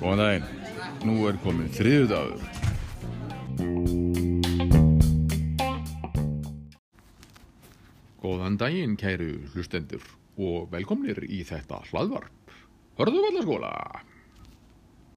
Góðan daginn, nú er komin þriðudagur. Góðan daginn, kæru hlustendur og velkomnir í þetta hlaðvarp. Hörðu vallaskóla!